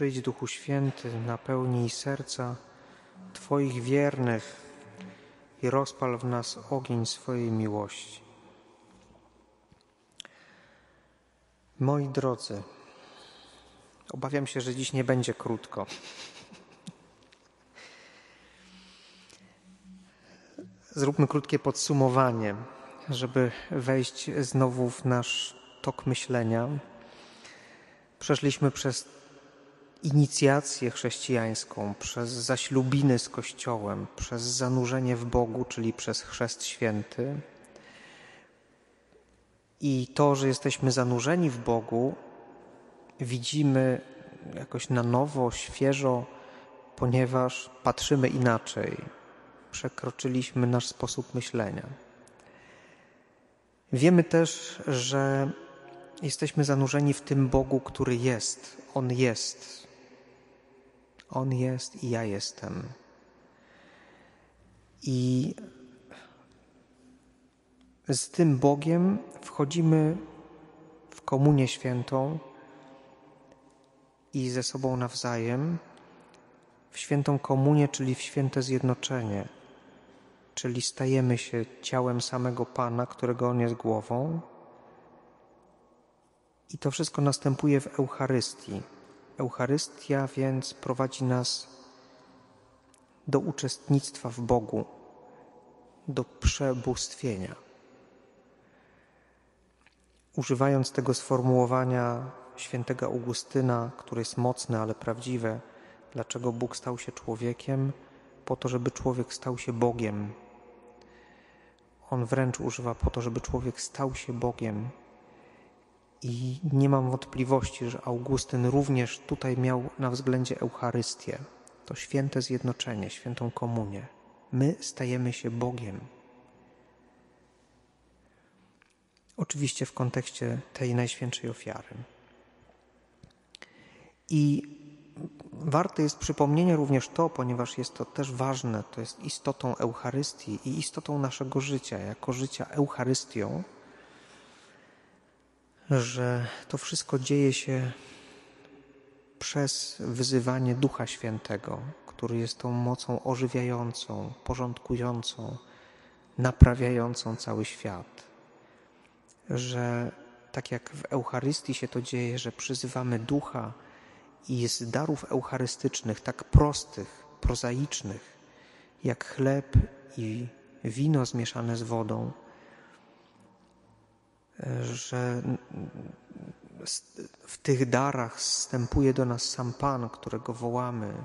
Przyjdź Duchu Święty, napełnij serca Twoich wiernych i rozpal w nas ogień swojej miłości. Moi drodzy, obawiam się, że dziś nie będzie krótko. Zróbmy krótkie podsumowanie, żeby wejść znowu w nasz tok myślenia. Przeszliśmy przez inicjację chrześcijańską, przez zaślubiny z Kościołem, przez zanurzenie w Bogu, czyli przez chrzest święty. I to, że jesteśmy zanurzeni w Bogu, widzimy jakoś na nowo, świeżo, ponieważ patrzymy inaczej. Przekroczyliśmy nasz sposób myślenia. Wiemy też, że jesteśmy zanurzeni w tym Bogu, który jest. On jest. On jest i ja jestem. I z tym Bogiem wchodzimy w komunię świętą i ze sobą nawzajem w świętą komunię, czyli w święte zjednoczenie, czyli stajemy się ciałem samego Pana, którego On jest głową. I to wszystko następuje w Eucharystii. Eucharystia więc prowadzi nas do uczestnictwa w Bogu, do przebóstwienia. Używając tego sformułowania świętego Augustyna, które jest mocne, ale prawdziwe, dlaczego Bóg stał się człowiekiem? Po to, żeby człowiek stał się Bogiem. On wręcz używa po to, żeby człowiek stał się Bogiem. I nie mam wątpliwości, że Augustyn również tutaj miał na względzie Eucharystię, to święte zjednoczenie, świętą komunię. My stajemy się Bogiem. Oczywiście w kontekście tej najświętszej ofiary. I warte jest przypomnienia również to, ponieważ jest to też ważne, to jest istotą Eucharystii i istotą naszego życia, jako życia Eucharystią, że to wszystko dzieje się przez wyzywanie Ducha Świętego, który jest tą mocą ożywiającą, porządkującą, naprawiającą cały świat. Że tak jak w Eucharystii się to dzieje, że przyzywamy Ducha i z darów eucharystycznych, tak prostych, prozaicznych, jak chleb i wino zmieszane z wodą, że w tych darach wstępuje do nas sam Pan, którego wołamy,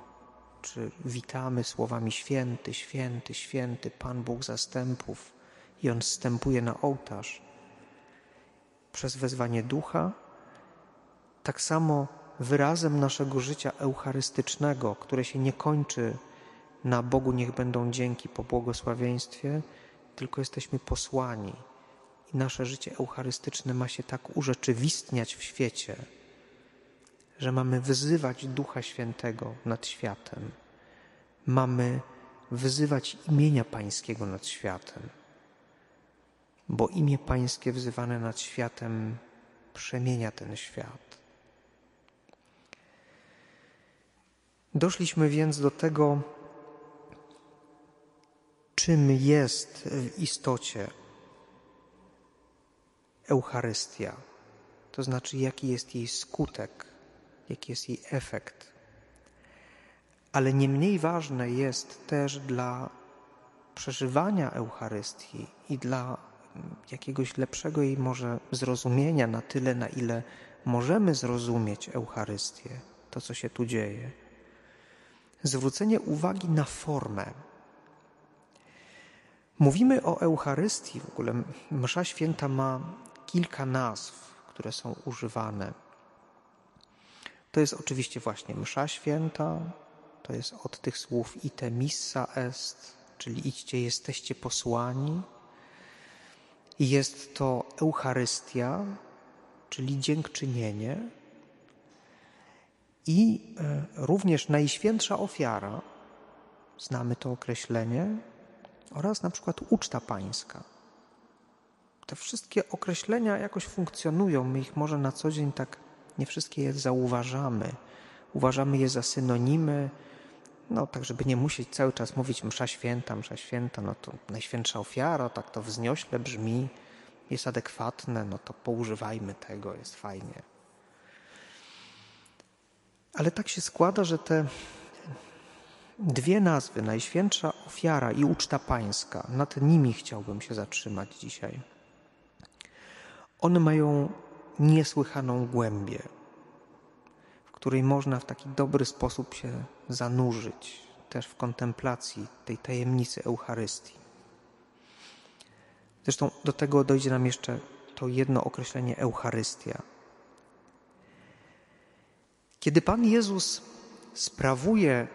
czy witamy słowami święty, święty, święty, Pan Bóg zastępów i On wstępuje na ołtarz. Przez wezwanie ducha, tak samo wyrazem naszego życia eucharystycznego, które się nie kończy na Bogu niech będą dzięki po błogosławieństwie, tylko jesteśmy posłani nasze życie eucharystyczne ma się tak urzeczywistniać w świecie, że mamy wyzywać Ducha Świętego nad światem. Mamy wyzywać imienia Pańskiego nad światem, bo imię Pańskie wzywane nad światem przemienia ten świat. Doszliśmy więc do tego, czym jest w istocie Eucharystia, to znaczy jaki jest jej skutek, jaki jest jej efekt. Ale nie mniej ważne jest też dla przeżywania Eucharystii i dla jakiegoś lepszego jej może zrozumienia na tyle, na ile możemy zrozumieć Eucharystię, to co się tu dzieje. Zwrócenie uwagi na formę. Mówimy o Eucharystii, w ogóle Msza Święta ma kilka nazw, które są używane. To jest oczywiście właśnie msza święta, to jest od tych słów ite missa est, czyli idźcie, jesteście posłani. Jest to Eucharystia, czyli dziękczynienie. I e, również Najświętsza Ofiara, znamy to określenie, oraz na przykład uczta pańska te wszystkie określenia jakoś funkcjonują. My ich może na co dzień tak nie wszystkie je zauważamy. uważamy je za synonimy, no tak, żeby nie musieć cały czas mówić msza święta, msza święta, no to najświętsza ofiara, tak to wzniośle brzmi, jest adekwatne, no to poużywajmy tego, jest fajnie. Ale tak się składa, że te dwie nazwy, Najświętsza Ofiara i Uczta Pańska, nad nimi chciałbym się zatrzymać dzisiaj. One mają niesłychaną głębię, w której można w taki dobry sposób się zanurzyć też w kontemplacji tej tajemnicy Eucharystii. Zresztą do tego dojdzie nam jeszcze to jedno określenie Eucharystia. Kiedy Pan Jezus sprawuje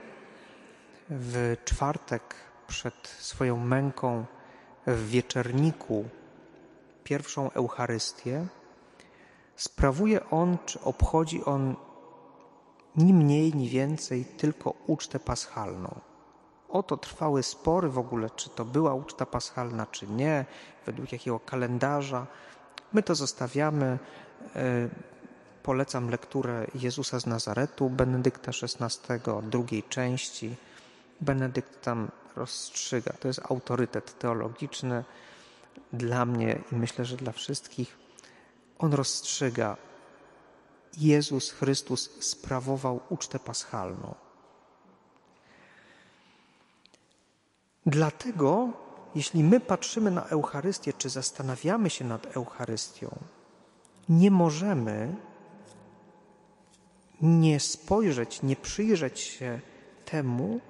w czwartek przed swoją męką w wieczerniku pierwszą Eucharystię, sprawuje on, czy obchodzi on ni mniej, ni więcej tylko ucztę paschalną. Oto trwały spory w ogóle, czy to była uczta paschalna, czy nie, według jakiego kalendarza. My to zostawiamy. E, polecam lekturę Jezusa z Nazaretu, Benedykta XVI, drugiej części. Benedykt tam rozstrzyga. To jest autorytet teologiczny dla mnie i myślę, że dla wszystkich. On rozstrzyga. Jezus Chrystus sprawował ucztę paschalną. Dlatego, jeśli my patrzymy na Eucharystię, czy zastanawiamy się nad Eucharystią, nie możemy nie spojrzeć, nie przyjrzeć się temu,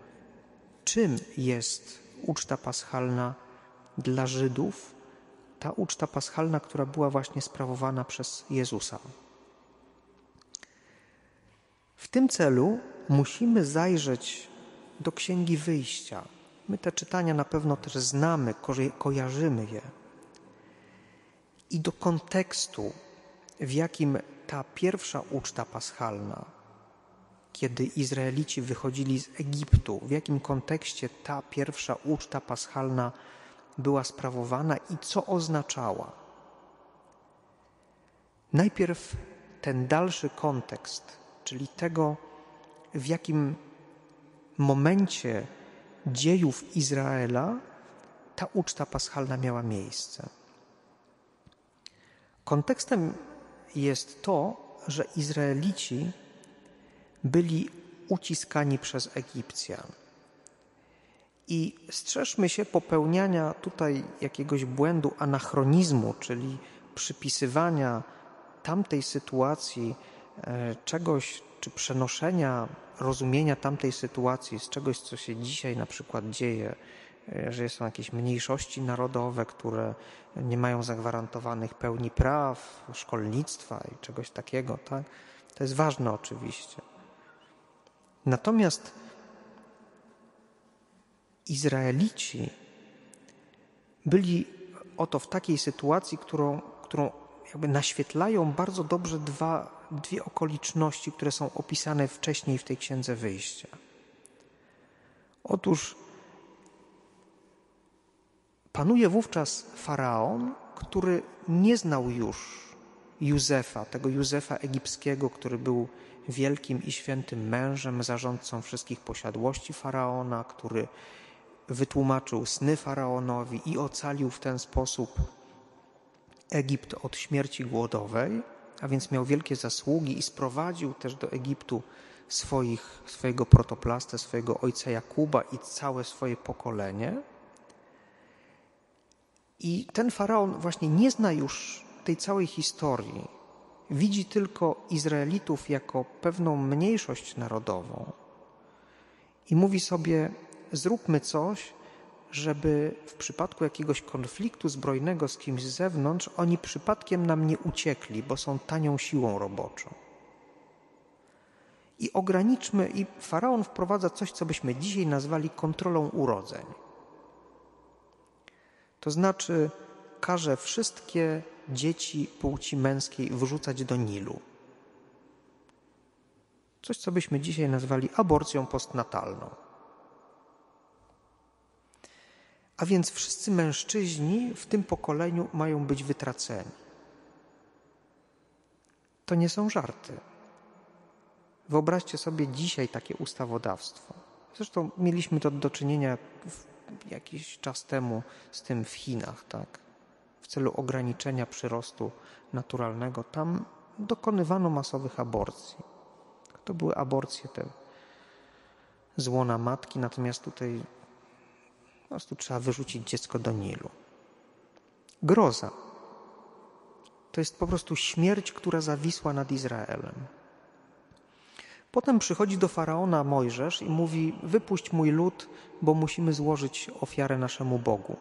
czym jest uczta paschalna dla Żydów, ta uczta paschalna, która była właśnie sprawowana przez Jezusa. W tym celu musimy zajrzeć do Księgi Wyjścia. My te czytania na pewno też znamy, kojarzymy je. I do kontekstu, w jakim ta pierwsza uczta paschalna, kiedy Izraelici wychodzili z Egiptu, w jakim kontekście ta pierwsza uczta paschalna była sprawowana i co oznaczała. Najpierw ten dalszy kontekst, czyli tego, w jakim momencie dziejów Izraela ta uczta paschalna miała miejsce. Kontekstem jest to, że Izraelici byli uciskani przez Egipcjan. I strzeżmy się popełniania tutaj jakiegoś błędu anachronizmu, czyli przypisywania tamtej sytuacji e, czegoś, czy przenoszenia rozumienia tamtej sytuacji z czegoś, co się dzisiaj na przykład dzieje, e, że są jakieś mniejszości narodowe, które nie mają zagwarantowanych pełni praw, szkolnictwa i czegoś takiego, tak? To jest ważne oczywiście. Natomiast Izraelici byli oto w takiej sytuacji, którą, którą jakby naświetlają bardzo dobrze dwa, dwie okoliczności, które są opisane wcześniej w tej księdze wyjścia. Otóż panuje wówczas faraon, który nie znał już Józefa, tego Józefa egipskiego, który był wielkim i świętym mężem, zarządcą wszystkich posiadłości faraona, który wytłumaczył sny faraonowi i ocalił w ten sposób Egipt od śmierci głodowej, a więc miał wielkie zasługi i sprowadził też do Egiptu swoich, swojego protoplastę, swojego ojca Jakuba i całe swoje pokolenie. I ten faraon właśnie nie zna już tej całej historii. Widzi tylko Izraelitów jako pewną mniejszość narodową i mówi sobie: Zróbmy coś, żeby w przypadku jakiegoś konfliktu zbrojnego z kimś z zewnątrz oni przypadkiem nam nie uciekli, bo są tanią siłą roboczą. I ograniczmy, i faraon wprowadza coś, co byśmy dzisiaj nazwali kontrolą urodzeń. To znaczy, każe wszystkie dzieci płci męskiej wrzucać do Nilu. Coś, co byśmy dzisiaj nazwali aborcją postnatalną. A więc wszyscy mężczyźni w tym pokoleniu mają być wytraceni. To nie są żarty. Wyobraźcie sobie dzisiaj takie ustawodawstwo. Zresztą mieliśmy to do czynienia jakiś czas temu z tym w Chinach, tak? W celu ograniczenia przyrostu naturalnego. Tam dokonywano masowych aborcji. To były aborcje te złona matki, natomiast tutaj po prostu trzeba wyrzucić dziecko do Nilu. Groza. To jest po prostu śmierć, która zawisła nad Izraelem. Potem przychodzi do faraona Mojżesz i mówi: Wypuść mój lud, bo musimy złożyć ofiarę naszemu Bogu.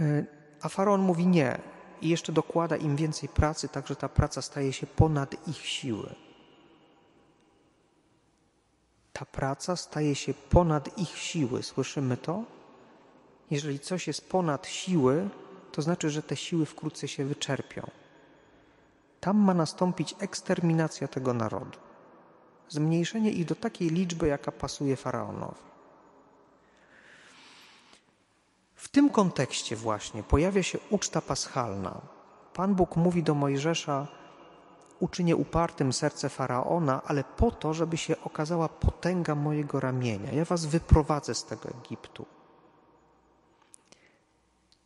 E, a faraon mówi: Nie. I jeszcze dokłada im więcej pracy, tak że ta praca staje się ponad ich siły. Ta praca staje się ponad ich siły. Słyszymy to? Jeżeli coś jest ponad siły, to znaczy, że te siły wkrótce się wyczerpią. Tam ma nastąpić eksterminacja tego narodu. Zmniejszenie ich do takiej liczby, jaka pasuje faraonowi. W tym kontekście właśnie pojawia się uczta paschalna. Pan Bóg mówi do Mojżesza: Uczynię upartym serce faraona, ale po to, żeby się okazała potęga mojego ramienia. Ja was wyprowadzę z tego Egiptu.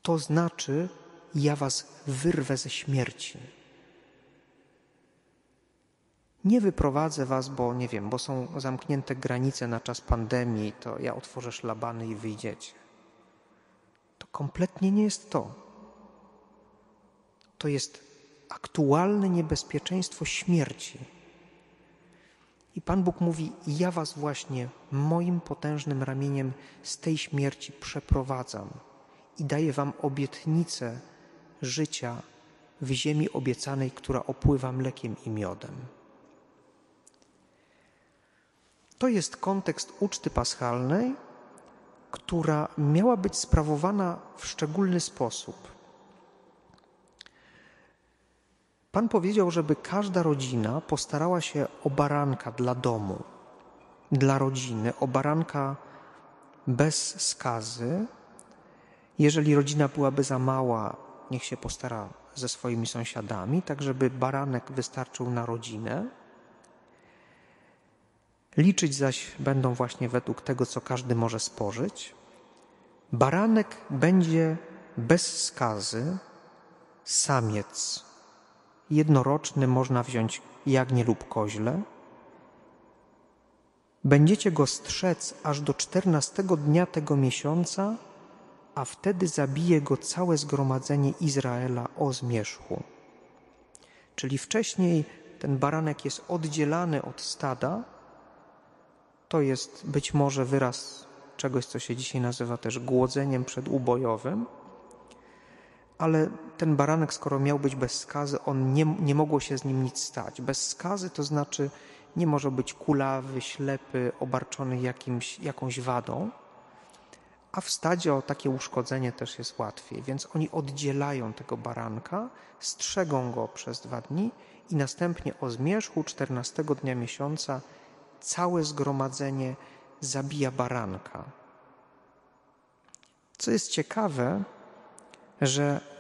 To znaczy, ja was wyrwę ze śmierci. Nie wyprowadzę was, bo nie wiem, bo są zamknięte granice na czas pandemii, to ja otworzę szlabany i wyjdziecie. To kompletnie nie jest to. To jest aktualne niebezpieczeństwo śmierci. I Pan Bóg mówi: Ja was właśnie moim potężnym ramieniem z tej śmierci przeprowadzam i daję wam obietnicę życia w ziemi obiecanej, która opływa mlekiem i miodem. To jest kontekst uczty paschalnej, która miała być sprawowana w szczególny sposób. Pan powiedział, żeby każda rodzina postarała się o baranka dla domu, dla rodziny, o baranka bez skazy. Jeżeli rodzina byłaby za mała, niech się postara ze swoimi sąsiadami, tak żeby baranek wystarczył na rodzinę. Liczyć zaś będą właśnie według tego, co każdy może spożyć. Baranek będzie bez skazy, samiec. Jednoroczny można wziąć jagnię lub koźle. Będziecie go strzec aż do czternastego dnia tego miesiąca, a wtedy zabije go całe zgromadzenie Izraela o zmierzchu. Czyli wcześniej ten baranek jest oddzielany od stada, to jest być może wyraz czegoś, co się dzisiaj nazywa też głodzeniem przedubojowym, ale ten baranek, skoro miał być bez skazy, on nie, nie mogło się z nim nic stać. Bez skazy to znaczy nie może być kulawy, ślepy, obarczony jakimś, jakąś wadą, a w stadzie o takie uszkodzenie też jest łatwiej. Więc oni oddzielają tego baranka, strzegą go przez dwa dni i następnie o zmierzchu 14 dnia miesiąca całe zgromadzenie zabija baranka. Co jest ciekawe, że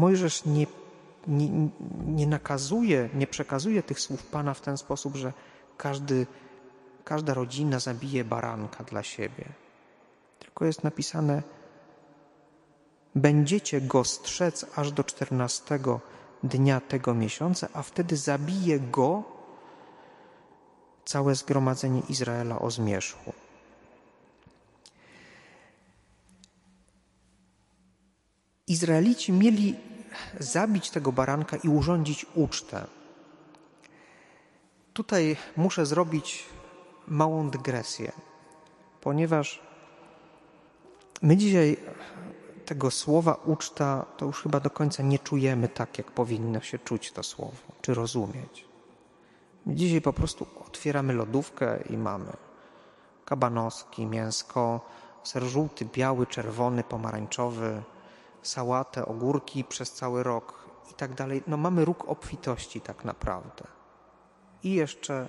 Mojżesz nie, nie, nie nakazuje, nie przekazuje tych słów Pana w ten sposób, że każdy, każda rodzina zabije baranka dla siebie. Tylko jest napisane: Będziecie go strzec aż do czternastego dnia tego miesiąca, a wtedy zabije go całe zgromadzenie Izraela o zmierzchu. Izraelici mieli zabić tego baranka i urządzić ucztę. Tutaj muszę zrobić małą dygresję, ponieważ my dzisiaj tego słowa uczta to już chyba do końca nie czujemy tak, jak powinno się czuć to słowo, czy rozumieć. Dzisiaj po prostu otwieramy lodówkę i mamy kabanoski, mięsko, ser żółty, biały, czerwony, pomarańczowy, sałatę, ogórki przez cały rok i tak dalej. No mamy róg obfitości tak naprawdę. I jeszcze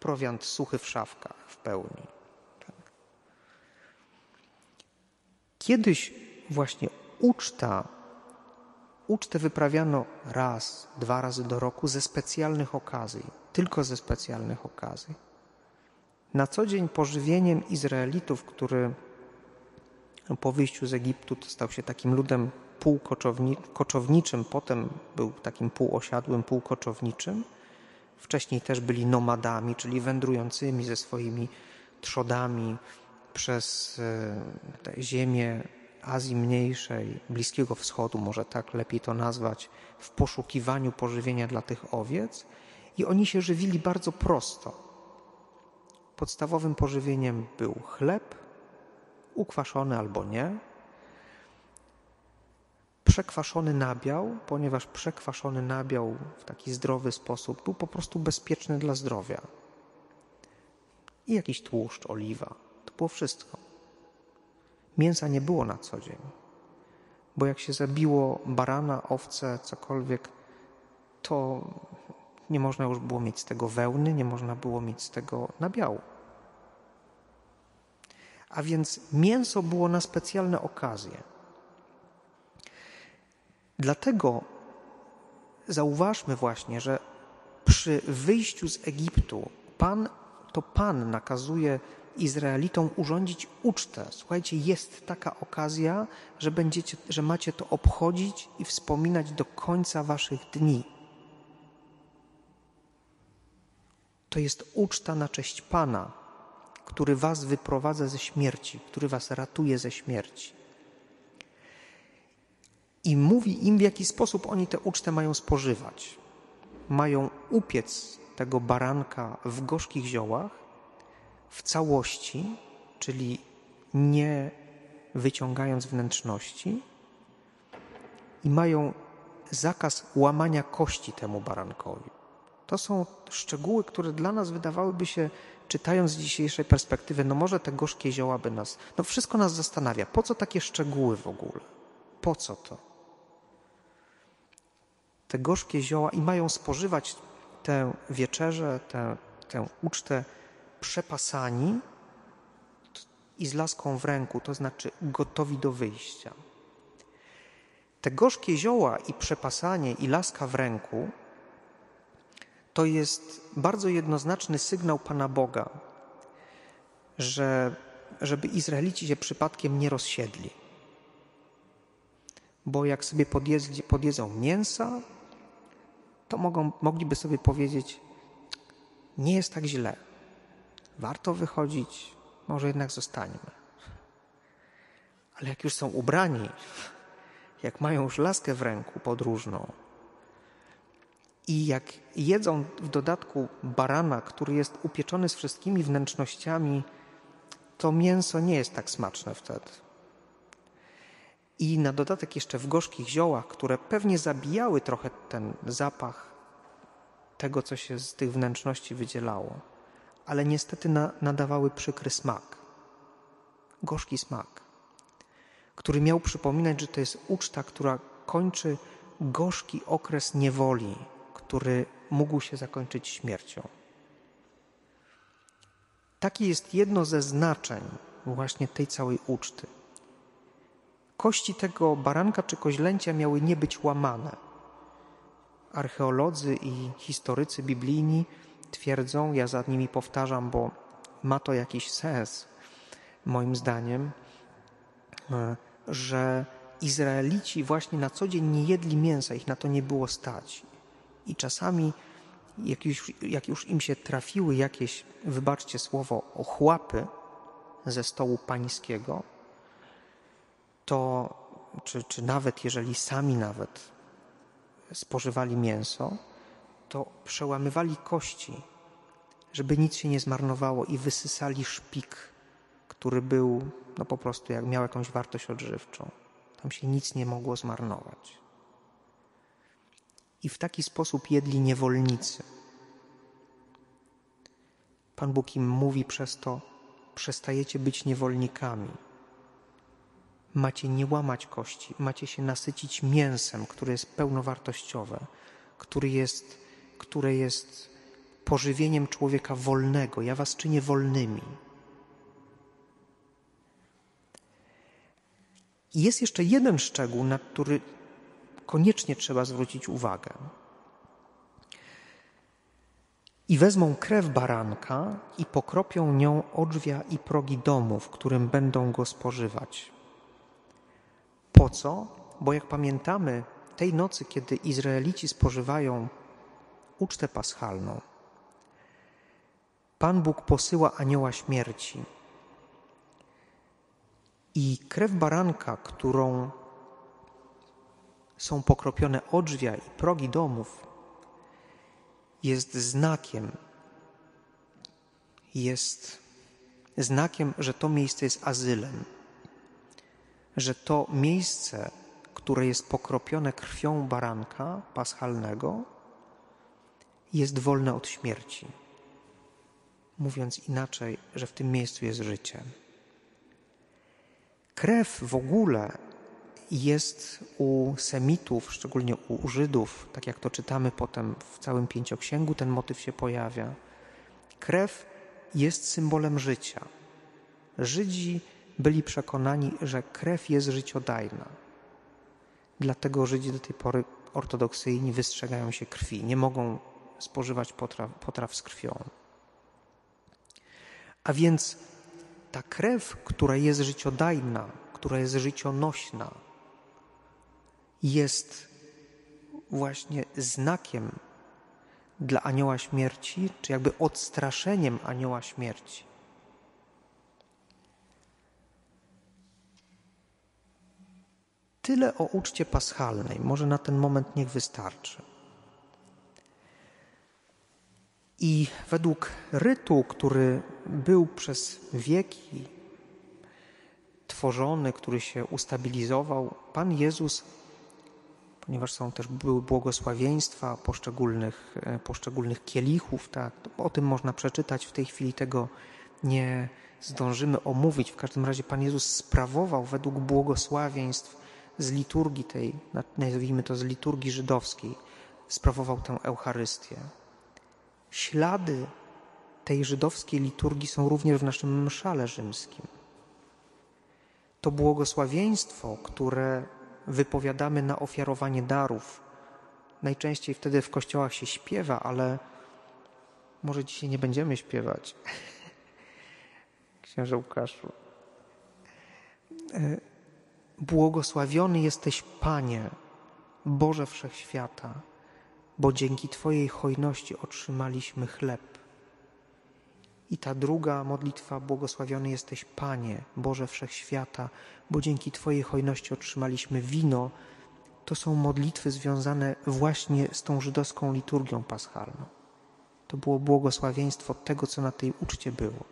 prowiant suchy w szafkach w pełni. Tak. Kiedyś właśnie uczta Ucztę wyprawiano raz, dwa razy do roku ze specjalnych okazji, tylko ze specjalnych okazji. Na co dzień pożywieniem Izraelitów, który po wyjściu z Egiptu stał się takim ludem półkoczowniczym, potem był takim półosiadłym, półkoczowniczym. Wcześniej też byli nomadami, czyli wędrującymi ze swoimi trzodami przez e, te ziemię Azji Mniejszej, Bliskiego Wschodu, może tak lepiej to nazwać, w poszukiwaniu pożywienia dla tych owiec. I oni się żywili bardzo prosto. Podstawowym pożywieniem był chleb, ukwaszony albo nie, przekwaszony nabiał, ponieważ przekwaszony nabiał w taki zdrowy sposób był po prostu bezpieczny dla zdrowia. I jakiś tłuszcz, oliwa. To było wszystko. Mięsa nie było na co dzień, bo jak się zabiło barana, owce, cokolwiek, to nie można już było mieć z tego wełny, nie można było mieć z tego nabiału. A więc mięso było na specjalne okazje. Dlatego zauważmy właśnie, że przy wyjściu z Egiptu Pan, to Pan nakazuje Izraelitom urządzić ucztę. Słuchajcie, jest taka okazja, że, będziecie, że macie to obchodzić i wspominać do końca waszych dni. To jest uczta na cześć Pana, który was wyprowadza ze śmierci, który was ratuje ze śmierci. I mówi im, w jaki sposób oni tę ucztę mają spożywać. Mają upiec tego baranka w gorzkich ziołach, w całości, czyli nie wyciągając wnętrzności, i mają zakaz łamania kości temu barankowi. To są szczegóły, które dla nas wydawałyby się, czytając z dzisiejszej perspektywy, no może te gorzkie zioła by nas, no wszystko nas zastanawia. Po co takie szczegóły w ogóle? Po co to? Te gorzkie zioła i mają spożywać tę wieczerzę, tę, tę ucztę przepasani i z laską w ręku, to znaczy gotowi do wyjścia. Te gorzkie zioła i przepasanie i laska w ręku to jest bardzo jednoznaczny sygnał Pana Boga, że, żeby Izraelici się przypadkiem nie rozsiedli. Bo jak sobie podjedzą mięsa, to mogą, mogliby sobie powiedzieć, nie jest tak źle, warto wychodzić, może jednak zostańmy. Ale jak już są ubrani, jak mają już laskę w ręku podróżną i jak jedzą w dodatku barana, który jest upieczony z wszystkimi wnętrznościami, to mięso nie jest tak smaczne wtedy. I na dodatek jeszcze w gorzkich ziołach, które pewnie zabijały trochę ten zapach tego, co się z tych wnętrzności wydzielało, ale niestety na, nadawały przykry smak, gorzki smak, który miał przypominać, że to jest uczta, która kończy gorzki okres niewoli, który mógł się zakończyć śmiercią. Takie jest jedno ze znaczeń właśnie tej całej uczty. Kości tego baranka czy koźlęcia miały nie być łamane. Archeolodzy i historycy biblijni twierdzą, ja za nimi powtarzam, bo ma to jakiś sens, moim zdaniem, e, że Izraelici właśnie na co dzień nie jedli mięsa, ich na to nie było stać. I czasami, jak już, jak już im się trafiły jakieś, wybaczcie słowo, ochłapy ze stołu pańskiego, to, czy, czy nawet jeżeli sami nawet spożywali mięso, to przełamywali kości, żeby nic się nie zmarnowało i wysysali szpik, który był, no po prostu jak miał jakąś wartość odżywczą. Tam się nic nie mogło zmarnować. I w taki sposób jedli niewolnicy. Pan Bóg im mówi przez to: przestajecie być niewolnikami. Macie nie łamać kości, macie się nasycić mięsem, które jest pełnowartościowe, który jest, które jest pożywieniem człowieka wolnego. Ja was czynię wolnymi. I jest jeszcze jeden szczegół, na który koniecznie trzeba zwrócić uwagę. I wezmą krew baranka i pokropią nią odrzwia i progi domu, w którym będą go spożywać. Po co? Bo jak pamiętamy, tej nocy, kiedy Izraelici spożywają ucztę paschalną, Pan Bóg posyła anioła śmierci. I krew baranka, którą są pokropione odrzwia i progi domów, jest znakiem, jest znakiem, że to miejsce jest azylem, że to miejsce, które jest pokropione krwią baranka paschalnego, jest wolne od śmierci. Mówiąc inaczej, że w tym miejscu jest życie. Krew w ogóle jest u Semitów, szczególnie u Żydów, tak jak to czytamy potem w całym pięcioksięgu, ten motyw się pojawia. Krew jest symbolem życia. Żydzi byli przekonani, że krew jest życiodajna. Dlatego Żydzi do tej pory ortodoksyjni wystrzegają się krwi, nie mogą spożywać potraw, potraw z krwią. A więc ta krew, która jest życiodajna, która jest życionośna, jest właśnie znakiem dla anioła śmierci, czy jakby odstraszeniem anioła śmierci. Tyle o uczcie paschalnej. Może na ten moment niech wystarczy. I według rytu, który był przez wieki tworzony, który się ustabilizował, Pan Jezus, ponieważ są też były błogosławieństwa poszczególnych, e, poszczególnych kielichów, tak, o tym można przeczytać, w tej chwili tego nie zdążymy omówić. W każdym razie Pan Jezus sprawował według błogosławieństw z liturgii tej, nazwijmy to z liturgii żydowskiej, sprawował tę Eucharystię. Ślady tej żydowskiej liturgii są również w naszym mszale rzymskim. To błogosławieństwo, które wypowiadamy na ofiarowanie darów, najczęściej wtedy w kościołach się śpiewa, ale może dzisiaj nie będziemy śpiewać. Księże Łukaszu. E, błogosławiony jesteś, Panie, Boże Wszechświata bo dzięki Twojej hojności otrzymaliśmy chleb. I ta druga modlitwa, błogosławiony jesteś Panie, Boże Wszechświata, bo dzięki Twojej hojności otrzymaliśmy wino. To są modlitwy związane właśnie z tą żydowską liturgią paschalną. To było błogosławieństwo tego, co na tej uczcie było.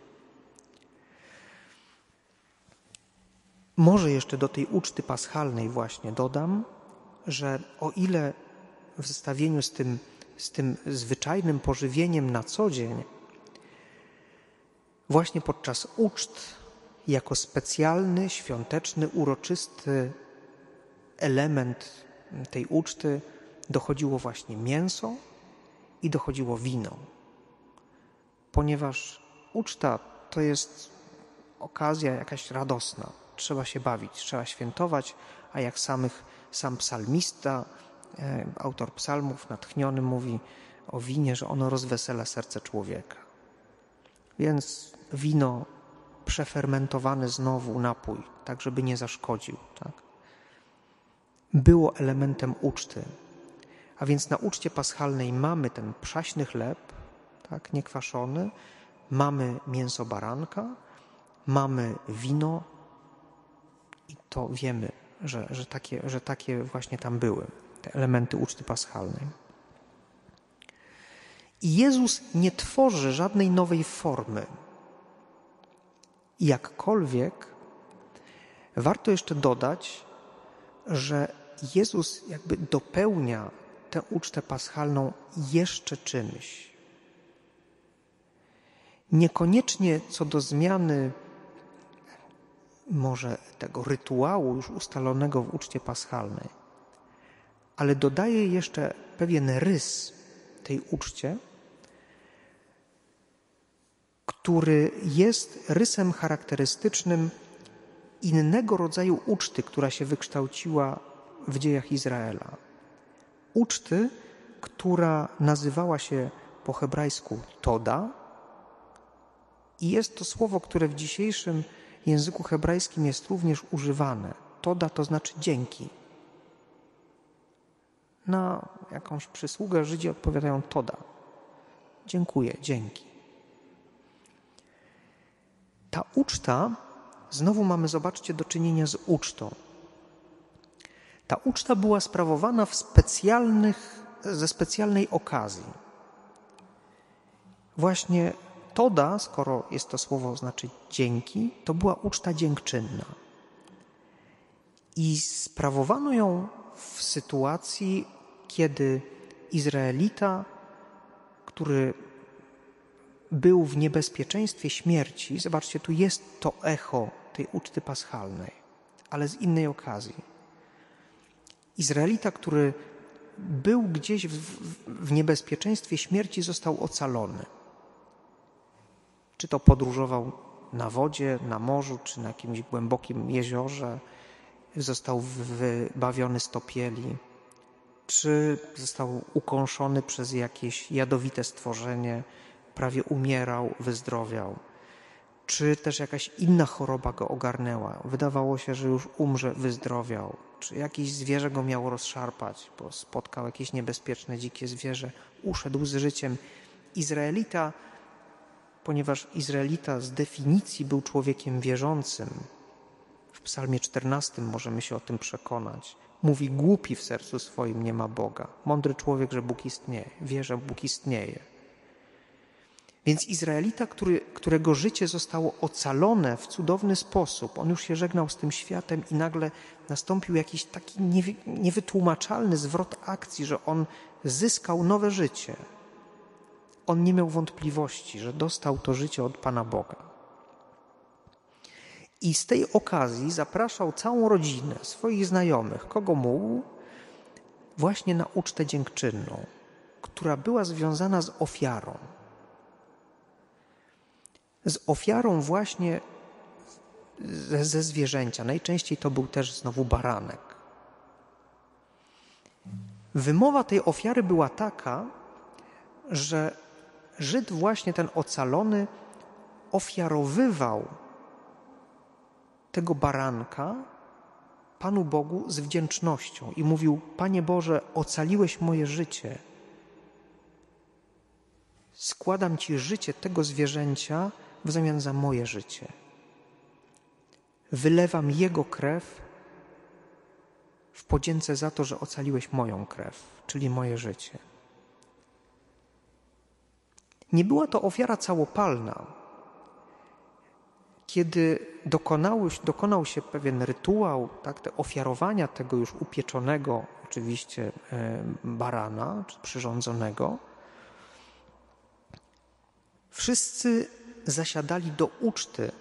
Może jeszcze do tej uczty paschalnej właśnie dodam, że o ile w zestawieniu z tym, z tym zwyczajnym pożywieniem na co dzień, właśnie podczas uczt, jako specjalny, świąteczny, uroczysty element tej uczty dochodziło właśnie mięso i dochodziło wino. Ponieważ uczta to jest okazja jakaś radosna. Trzeba się bawić, trzeba świętować, a jak samych, sam psalmista E, autor psalmów natchniony mówi o winie, że ono rozwesela serce człowieka. Więc wino przefermentowany znowu napój, tak żeby nie zaszkodził, tak? było elementem uczty. A więc na uczcie paschalnej mamy ten przaśny chleb, tak, niekwaszony, mamy mięso baranka, mamy wino i to wiemy, że, że, takie, że takie właśnie tam były te elementy uczty paschalnej. I Jezus nie tworzy żadnej nowej formy. Jakkolwiek warto jeszcze dodać, że Jezus jakby dopełnia tę ucztę paschalną jeszcze czymś. Niekoniecznie co do zmiany może tego rytuału już ustalonego w uczcie paschalnej, ale dodaje jeszcze pewien rys tej uczcie, który jest rysem charakterystycznym innego rodzaju uczty, która się wykształciła w dziejach Izraela. uczty, która nazywała się po hebrajsku Toda. I jest to słowo, które w dzisiejszym języku hebrajskim jest również używane. Toda to znaczy dzięki. Na jakąś przysługę Żydzi odpowiadają Toda. Dziękuję, dzięki. Ta uczta, znowu mamy, zobaczcie, do czynienia z ucztą. Ta uczta była sprawowana w specjalnych, ze specjalnej okazji. Właśnie Toda, skoro jest to słowo znaczy dzięki, to była uczta dziękczynna. I sprawowano ją w sytuacji, kiedy Izraelita, który był w niebezpieczeństwie śmierci, zobaczcie, tu jest to echo tej uczty paschalnej, ale z innej okazji. Izraelita, który był gdzieś w, w niebezpieczeństwie śmierci, został ocalony. Czy to podróżował na wodzie, na morzu, czy na jakimś głębokim jeziorze, został wybawiony z topieli, czy został ukąszony przez jakieś jadowite stworzenie, prawie umierał, wyzdrowiał, czy też jakaś inna choroba go ogarnęła. Wydawało się, że już umrze, wyzdrowiał, czy jakieś zwierzę go miało rozszarpać, bo spotkał jakieś niebezpieczne dzikie zwierzę, uszedł z życiem. Izraelita, ponieważ Izraelita z definicji był człowiekiem wierzącym, w Psalmie 14 możemy się o tym przekonać. Mówi: Głupi w sercu swoim nie ma Boga. Mądry człowiek, że Bóg istnieje, wie, że Bóg istnieje. Więc Izraelita, który, którego życie zostało ocalone w cudowny sposób, on już się żegnał z tym światem i nagle nastąpił jakiś taki niewytłumaczalny zwrot akcji, że on zyskał nowe życie. On nie miał wątpliwości, że dostał to życie od Pana Boga. I z tej okazji zapraszał całą rodzinę, swoich znajomych, kogo mógł, właśnie na ucztę dziękczynną, która była związana z ofiarą z ofiarą właśnie ze, ze zwierzęcia. Najczęściej to był też znowu baranek. Wymowa tej ofiary była taka, że Żyd właśnie ten ocalony ofiarowywał tego baranka Panu Bogu z wdzięcznością i mówił: Panie Boże, ocaliłeś moje życie. Składam Ci życie tego zwierzęcia w zamian za moje życie. Wylewam Jego krew w podzięce za to, że ocaliłeś moją krew, czyli moje życie. Nie była to ofiara całopalna. Kiedy dokonał, się pewien rytuał, tak, te ofiarowania tego już upieczonego, oczywiście e, barana, czy przyrządzonego, wszyscy zasiadali do uczty,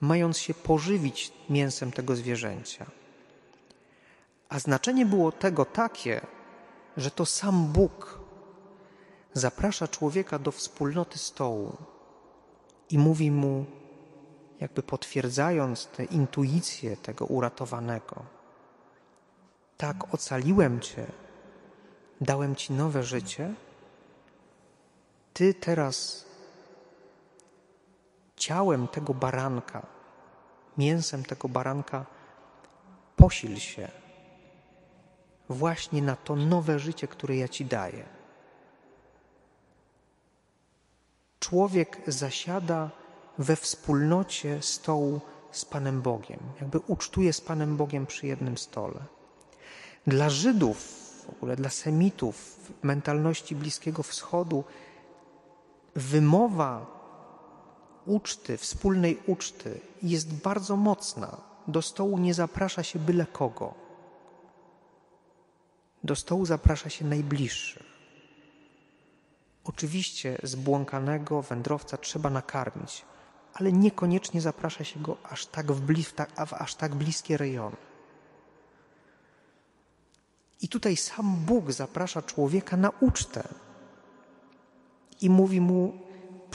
mając się pożywić mięsem tego zwierzęcia. A znaczenie było tego takie, że to sam Bóg zaprasza człowieka do wspólnoty stołu i mówi mu, jakby potwierdzając tę intuicję tego uratowanego: Tak, ocaliłem Cię, dałem Ci nowe życie. Ty teraz ciałem tego baranka, mięsem tego baranka, posil się właśnie na to nowe życie, które ja Ci daję. Człowiek zasiada we wspólnocie stołu z Panem Bogiem, jakby ucztuje z Panem Bogiem przy jednym stole. Dla Żydów, w ogóle dla Semitów w mentalności Bliskiego Wschodu, wymowa uczty, wspólnej uczty jest bardzo mocna. Do stołu nie zaprasza się byle kogo. Do stołu zaprasza się najbliższych. Oczywiście zbłąkanego wędrowca trzeba nakarmić, ale niekoniecznie zaprasza się go aż tak w, w aż tak bliskie rejony. I tutaj sam Bóg zaprasza człowieka na ucztę i mówi mu: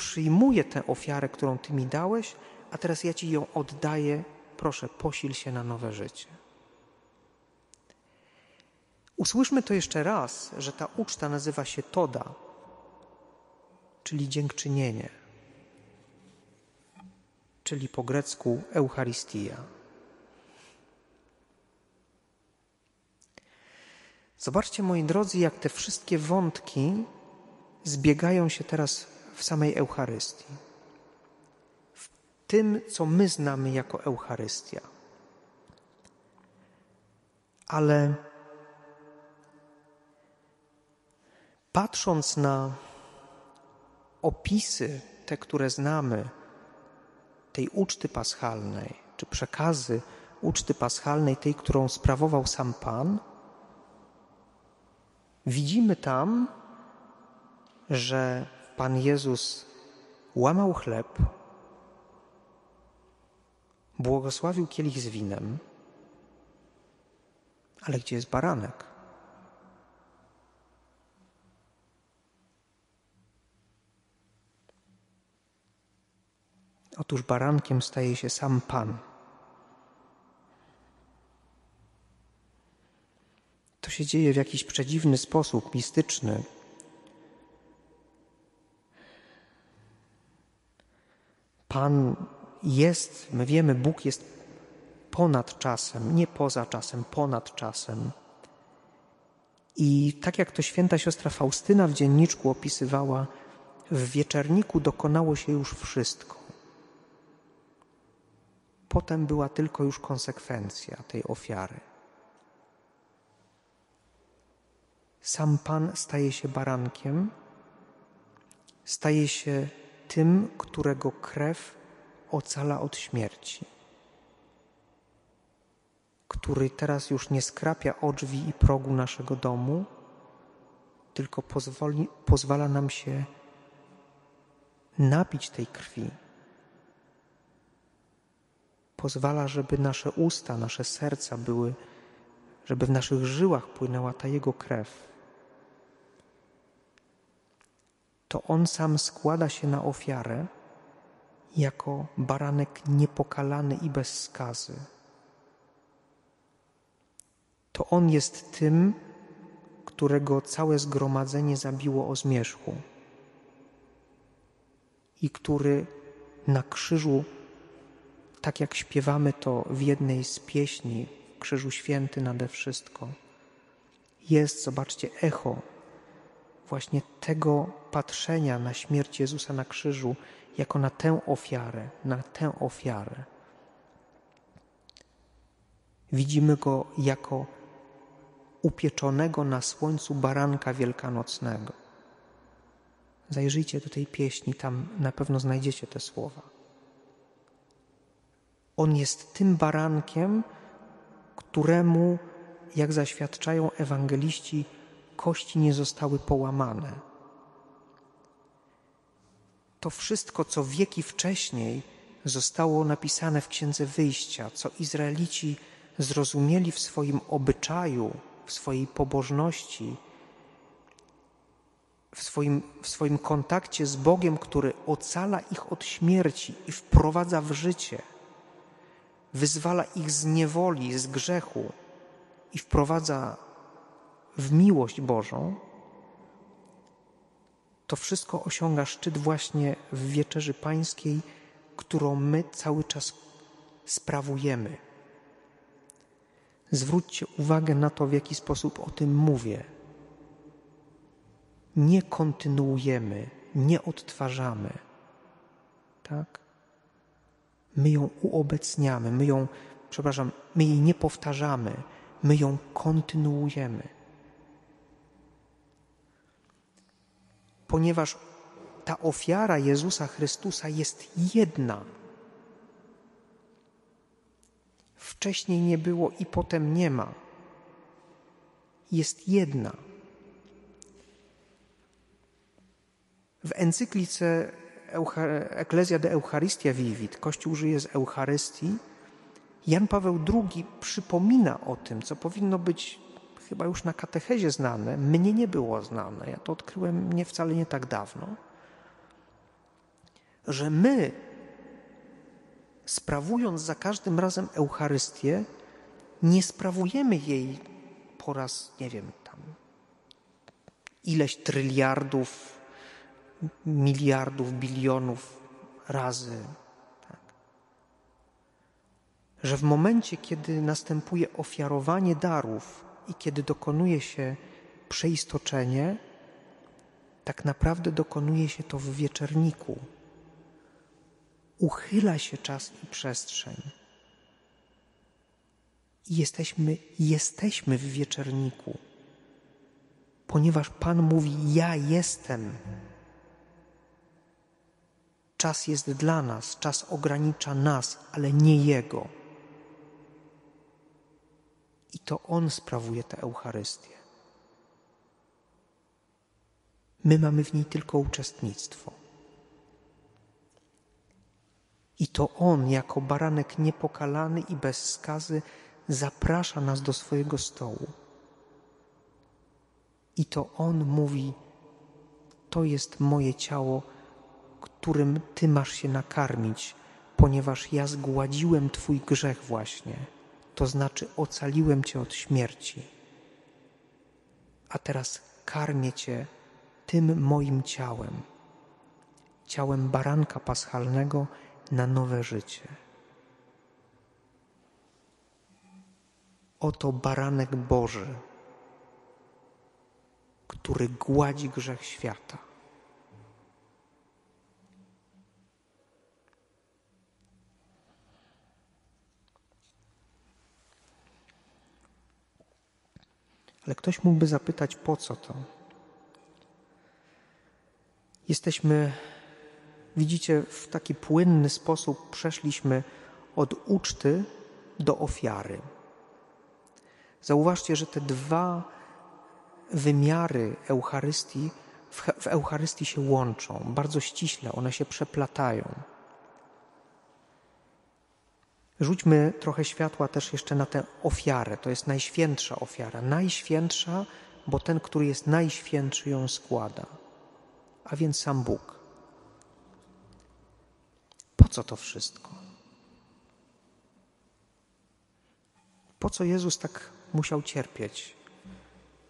przyjmuję tę ofiarę, którą Ty mi dałeś, a teraz ja Ci ją oddaję. Proszę, posil się na nowe życie. Usłyszmy to jeszcze raz, że ta uczta nazywa się Toda, czyli dziękczynienie, czyli po grecku Eucharystia. Zobaczcie, moi drodzy, jak te wszystkie wątki zbiegają się teraz w samej Eucharystii. W tym, co my znamy jako Eucharystia. Ale patrząc na opisy, te, które znamy, tej uczty paschalnej, czy przekazy uczty paschalnej, tej, którą sprawował sam Pan, widzimy tam, że Pan Jezus łamał chleb, błogosławił kielich z winem, ale gdzie jest baranek? Otóż barankiem staje się sam Pan. To się dzieje w jakiś przedziwny sposób, mistyczny. Pan jest, my wiemy, Bóg jest ponad czasem, nie poza czasem, ponad czasem. I tak jak to święta siostra Faustyna w dzienniczku opisywała, w wieczerniku dokonało się już wszystko. Potem była tylko już konsekwencja tej ofiary. Sam Pan staje się barankiem, staje się tym, którego krew ocala od śmierci, który teraz już nie skrapia o drzwi i progu naszego domu, tylko pozwoli, pozwala nam się napić tej krwi. Pozwala, żeby nasze usta, nasze serca były, żeby w naszych żyłach płynęła ta Jego krew to On sam składa się na ofiarę jako baranek niepokalany i bez skazy. To On jest tym, którego całe zgromadzenie zabiło o zmierzchu i który na krzyżu, tak jak śpiewamy to w jednej z pieśni, Krzyżu Święty nade wszystko, jest, zobaczcie, echo właśnie tego patrzenia na śmierć Jezusa na krzyżu jako na tę ofiarę, na tę ofiarę. Widzimy go jako upieczonego na słońcu baranka wielkanocnego. Zajrzyjcie do tej pieśni, tam na pewno znajdziecie te słowa. On jest tym barankiem, któremu, jak zaświadczają ewangeliści, kości nie zostały połamane. To wszystko, co wieki wcześniej zostało napisane w Księdze Wyjścia, co Izraelici zrozumieli w swoim obyczaju, w swojej pobożności, w swoim, w swoim kontakcie z Bogiem, który ocala ich od śmierci i wprowadza w życie, wyzwala ich z niewoli, z grzechu i wprowadza w miłość Bożą, to wszystko osiąga szczyt właśnie w wieczerzy pańskiej, którą my cały czas sprawujemy. Zwróćcie uwagę na to, w jaki sposób o tym mówię. Nie kontynuujemy, nie odtwarzamy. Tak? My ją uobecniamy, my ją, przepraszam, my jej nie powtarzamy, my ją kontynuujemy. Ponieważ ta ofiara Jezusa Chrystusa jest jedna. Wcześniej nie było i potem nie ma. Jest jedna. W encyklice Ecclesia de Eucharistia Vivit, Kościół żyje z Eucharystii, Jan Paweł II przypomina o tym, co powinno być chyba już na katechezie znane, mnie nie było znane, ja to odkryłem nie wcale nie tak dawno, że my, sprawując za każdym razem Eucharystię, nie sprawujemy jej po raz, nie wiem, ileś tryliardów, miliardów, bilionów razy. Tak. Że w momencie, kiedy następuje ofiarowanie darów i kiedy dokonuje się przeistoczenie, tak naprawdę dokonuje się to w wieczerniku. Uchyla się czas i przestrzeń. I jesteśmy, jesteśmy w wieczerniku, ponieważ Pan mówi: Ja jestem. Czas jest dla nas, czas ogranicza nas, ale nie Jego. I to On sprawuje tę Eucharystię. My mamy w niej tylko uczestnictwo. I to On, jako baranek niepokalany i bez skazy, zaprasza nas do swojego stołu. I to On mówi: To jest moje ciało, którym Ty masz się nakarmić, ponieważ ja zgładziłem Twój grzech właśnie, to znaczy ocaliłem Cię od śmierci. A teraz karmię Cię tym moim ciałem, ciałem baranka paschalnego na nowe życie. Oto baranek Boży, który gładzi grzech świata. Ale ktoś mógłby zapytać, po co to? Jesteśmy, widzicie, w taki płynny sposób przeszliśmy od uczty do ofiary. Zauważcie, że te dwa wymiary Eucharystii w, Eucharystii się łączą bardzo ściśle, one się przeplatają. Rzućmy trochę światła też jeszcze na tę ofiarę. To jest najświętsza ofiara. Najświętsza, bo ten, który jest najświętszy, ją składa a więc sam Bóg. Po co to wszystko? Po co Jezus tak musiał cierpieć?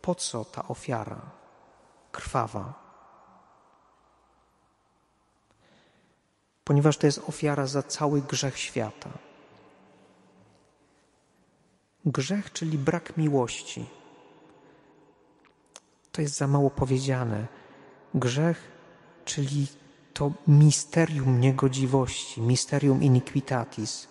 Po co ta ofiara krwawa? Ponieważ to jest ofiara za cały grzech świata. Grzech, czyli brak miłości. To jest za mało powiedziane Grzech, czyli to misterium niegodziwości, misterium iniquitatis.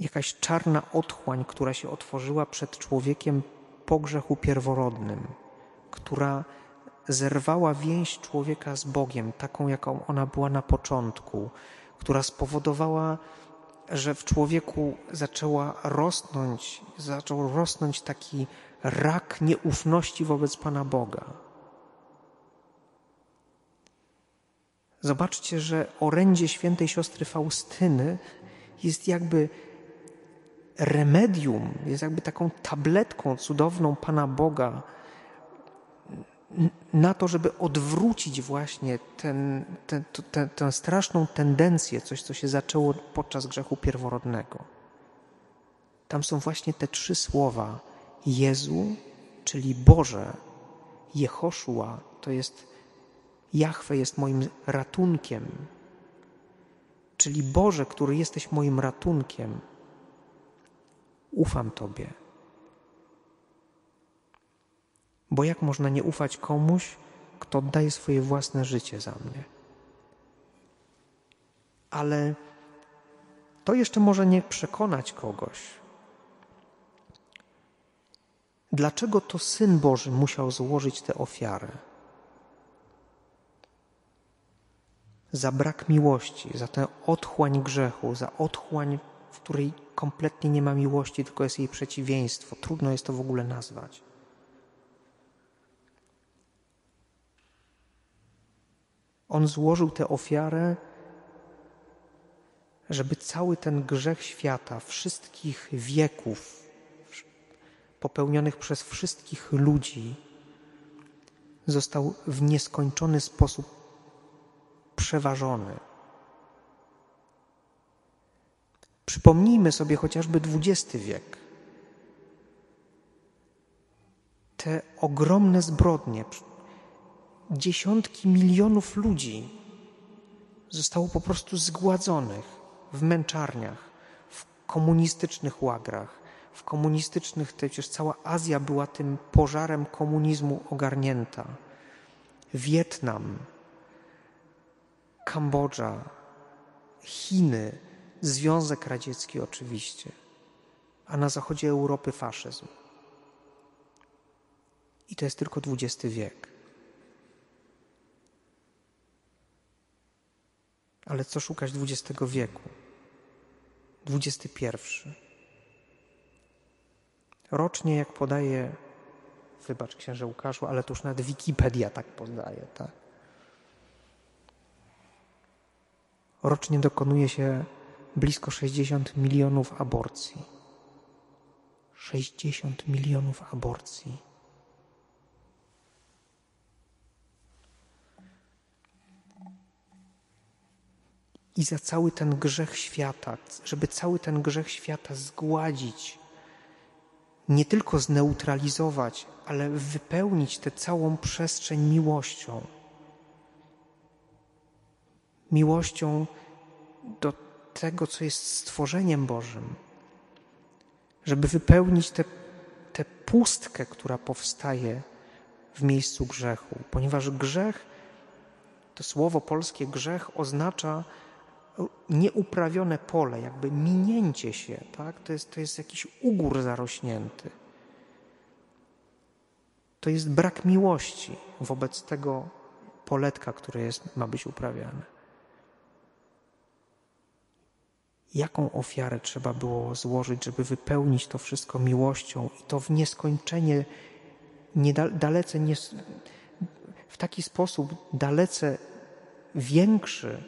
Jakaś czarna otchłań, która się otworzyła przed człowiekiem po grzechu pierworodnym, która zerwała więź człowieka z Bogiem, taką jaką ona była na początku, która spowodowała, że w człowieku zaczęła rosnąć, zaczął rosnąć taki rak nieufności wobec Pana Boga. Zobaczcie, że orędzie świętej siostry Faustyny jest jakby remedium, jest jakby taką tabletką cudowną Pana Boga na to, żeby odwrócić właśnie ten, ten, ten, tę straszną tendencję, coś, co się zaczęło podczas grzechu pierworodnego. Tam są właśnie te trzy słowa: Jezu, czyli Boże, Jehoszua, to jest Jahwe jest moim ratunkiem, czyli Boże, który jesteś moim ratunkiem. Ufam Tobie. Bo jak można nie ufać komuś, kto oddaje swoje własne życie za mnie? Ale to jeszcze może nie przekonać kogoś. Dlaczego to Syn Boży musiał złożyć tę ofiarę? za brak miłości, za tę otchłań grzechu, za otchłań, w której kompletnie nie ma miłości, tylko jest jej przeciwieństwo. Trudno jest to w ogóle nazwać. On złożył tę ofiarę, żeby cały ten grzech świata, wszystkich wieków, popełnionych przez wszystkich ludzi, został w nieskończony sposób przeważony. Przypomnijmy sobie chociażby XX wiek. te ogromne zbrodnie, dziesiątki milionów ludzi zostało po prostu zgładzonych w męczarniach, w komunistycznych łagrach, w komunistycznych, przecież cała Azja była tym pożarem komunizmu ogarnięta. Wietnam, Kambodża, Chiny, Związek Radziecki oczywiście, a na zachodzie Europy faszyzm. I to jest tylko XX wiek. Ale co szukać XX wieku? XXI. Rocznie, jak podaje, wybacz księże Łukaszu, ale to już nawet Wikipedia tak podaje, tak? Rocznie dokonuje się blisko 60 milionów aborcji. 60 milionów aborcji. I za cały ten grzech świata, żeby cały ten grzech świata zgładzić, nie tylko zneutralizować, ale wypełnić tę całą przestrzeń miłością. Miłością do tego, co jest stworzeniem Bożym, żeby wypełnić tę pustkę, która powstaje w miejscu grzechu, ponieważ grzech, to słowo polskie grzech oznacza nieuprawione pole, jakby minięcie się, tak? To jest, to jest jakiś ugór zarośnięty. To jest brak miłości wobec tego poletka, które jest, ma być uprawiane. Jaką ofiarę trzeba było złożyć, żeby wypełnić to wszystko miłością i to w nieskończenie, nie, dalece nie, w taki sposób dalece większy,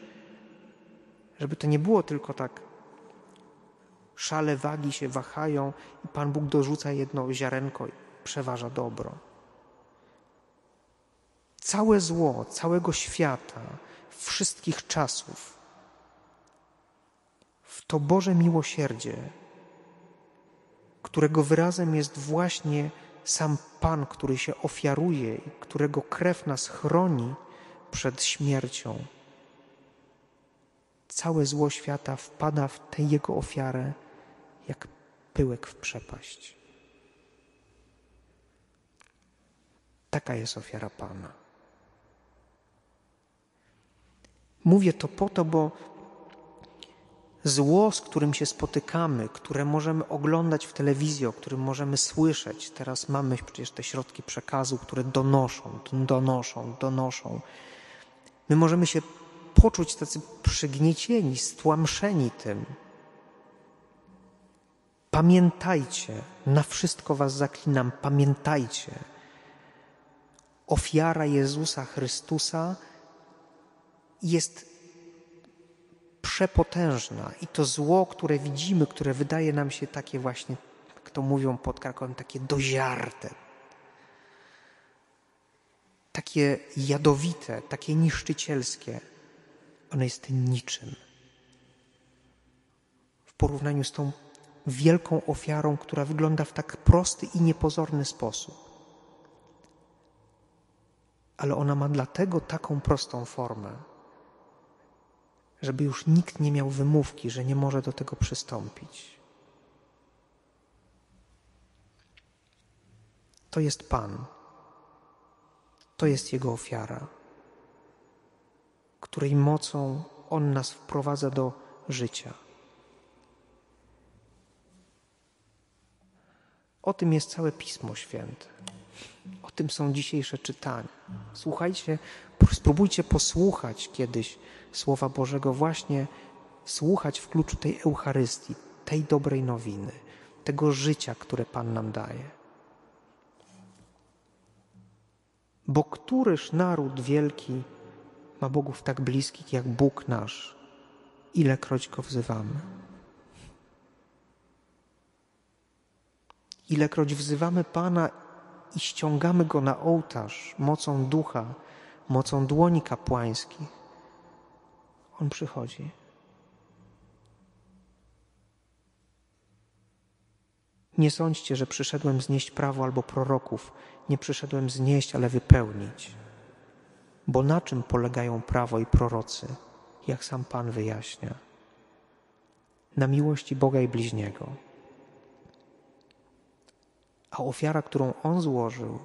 żeby to nie było tylko tak, szale wagi się wahają i Pan Bóg dorzuca jedno ziarenko i przeważa dobro. Całe zło całego świata, wszystkich czasów, w to Boże miłosierdzie, którego wyrazem jest właśnie sam Pan, który się ofiaruje i którego krew nas chroni przed śmiercią całe zło świata wpada w tę Jego ofiarę jak pyłek w przepaść. Taka jest ofiara Pana. Mówię to po to, bo zło, z którym się spotykamy, które możemy oglądać w telewizji, o którym możemy słyszeć, teraz mamy przecież te środki przekazu, które donoszą, donoszą, donoszą. My możemy się poczuć tacy przygniecieni, stłamszeni tym. Pamiętajcie, na wszystko Was zaklinam, pamiętajcie. Ofiara Jezusa Chrystusa jest przepotężna i to zło, które widzimy, które wydaje nam się takie właśnie, jak to mówią pod Krakowem, takie doziarte, takie jadowite, takie niszczycielskie, ono jest niczym w porównaniu z tą wielką ofiarą, która wygląda w tak prosty i niepozorny sposób. Ale ona ma dlatego taką prostą formę, żeby już nikt nie miał wymówki, że nie może do tego przystąpić. To jest Pan. To jest Jego ofiara której mocą On nas wprowadza do życia. O tym jest całe Pismo Święte. O tym są dzisiejsze czytania. Słuchajcie, spróbujcie posłuchać kiedyś Słowa Bożego, właśnie słuchać w kluczu tej Eucharystii, tej dobrej nowiny, tego życia, które Pan nam daje. Bo któryż naród wielki ma bogów tak bliskich jak Bóg nasz, ilekroć go wzywamy. Ilekroć wzywamy Pana i ściągamy go na ołtarz mocą ducha, mocą dłoni kapłańskich, on przychodzi. Nie sądźcie, że przyszedłem znieść prawo albo proroków. Nie przyszedłem znieść, ale wypełnić. Bo na czym polegają prawo i prorocy, jak sam Pan wyjaśnia? Na miłości Boga i bliźniego. A ofiara, którą On złożył,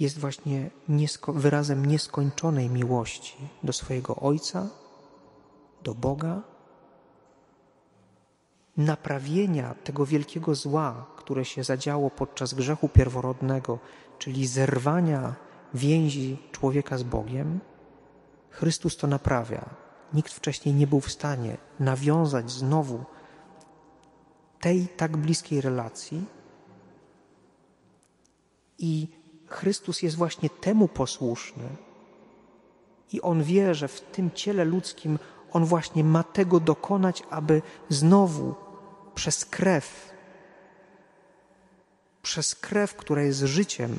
jest właśnie niesko wyrazem nieskończonej miłości do swojego Ojca, do Boga, naprawienia tego wielkiego zła, które się zadziało podczas grzechu pierworodnego, czyli zerwania więzi człowieka z Bogiem. Chrystus to naprawia. Nikt wcześniej nie był w stanie nawiązać znowu tej tak bliskiej relacji. I Chrystus jest właśnie temu posłuszny. I on wie, że w tym ciele ludzkim on właśnie ma tego dokonać, aby znowu przez krew, przez krew, która jest życiem,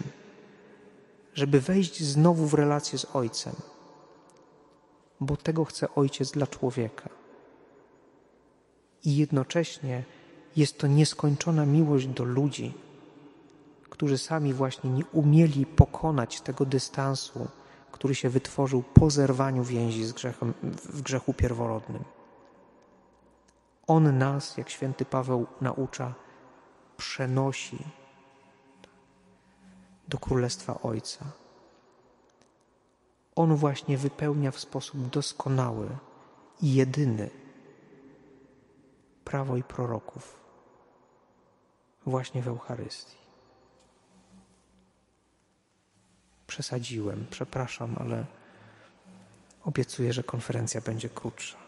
żeby wejść znowu w relację z Ojcem, bo tego chce Ojciec dla człowieka. I jednocześnie jest to nieskończona miłość do ludzi, którzy sami właśnie nie umieli pokonać tego dystansu, który się wytworzył po zerwaniu więzi z grzechem, w grzechu pierworodnym. On nas, jak święty Paweł naucza, przenosi do Królestwa Ojca. On właśnie wypełnia w sposób doskonały i jedyny prawo i proroków właśnie w Eucharystii. Przesadziłem, przepraszam, ale obiecuję, że konferencja będzie krótsza.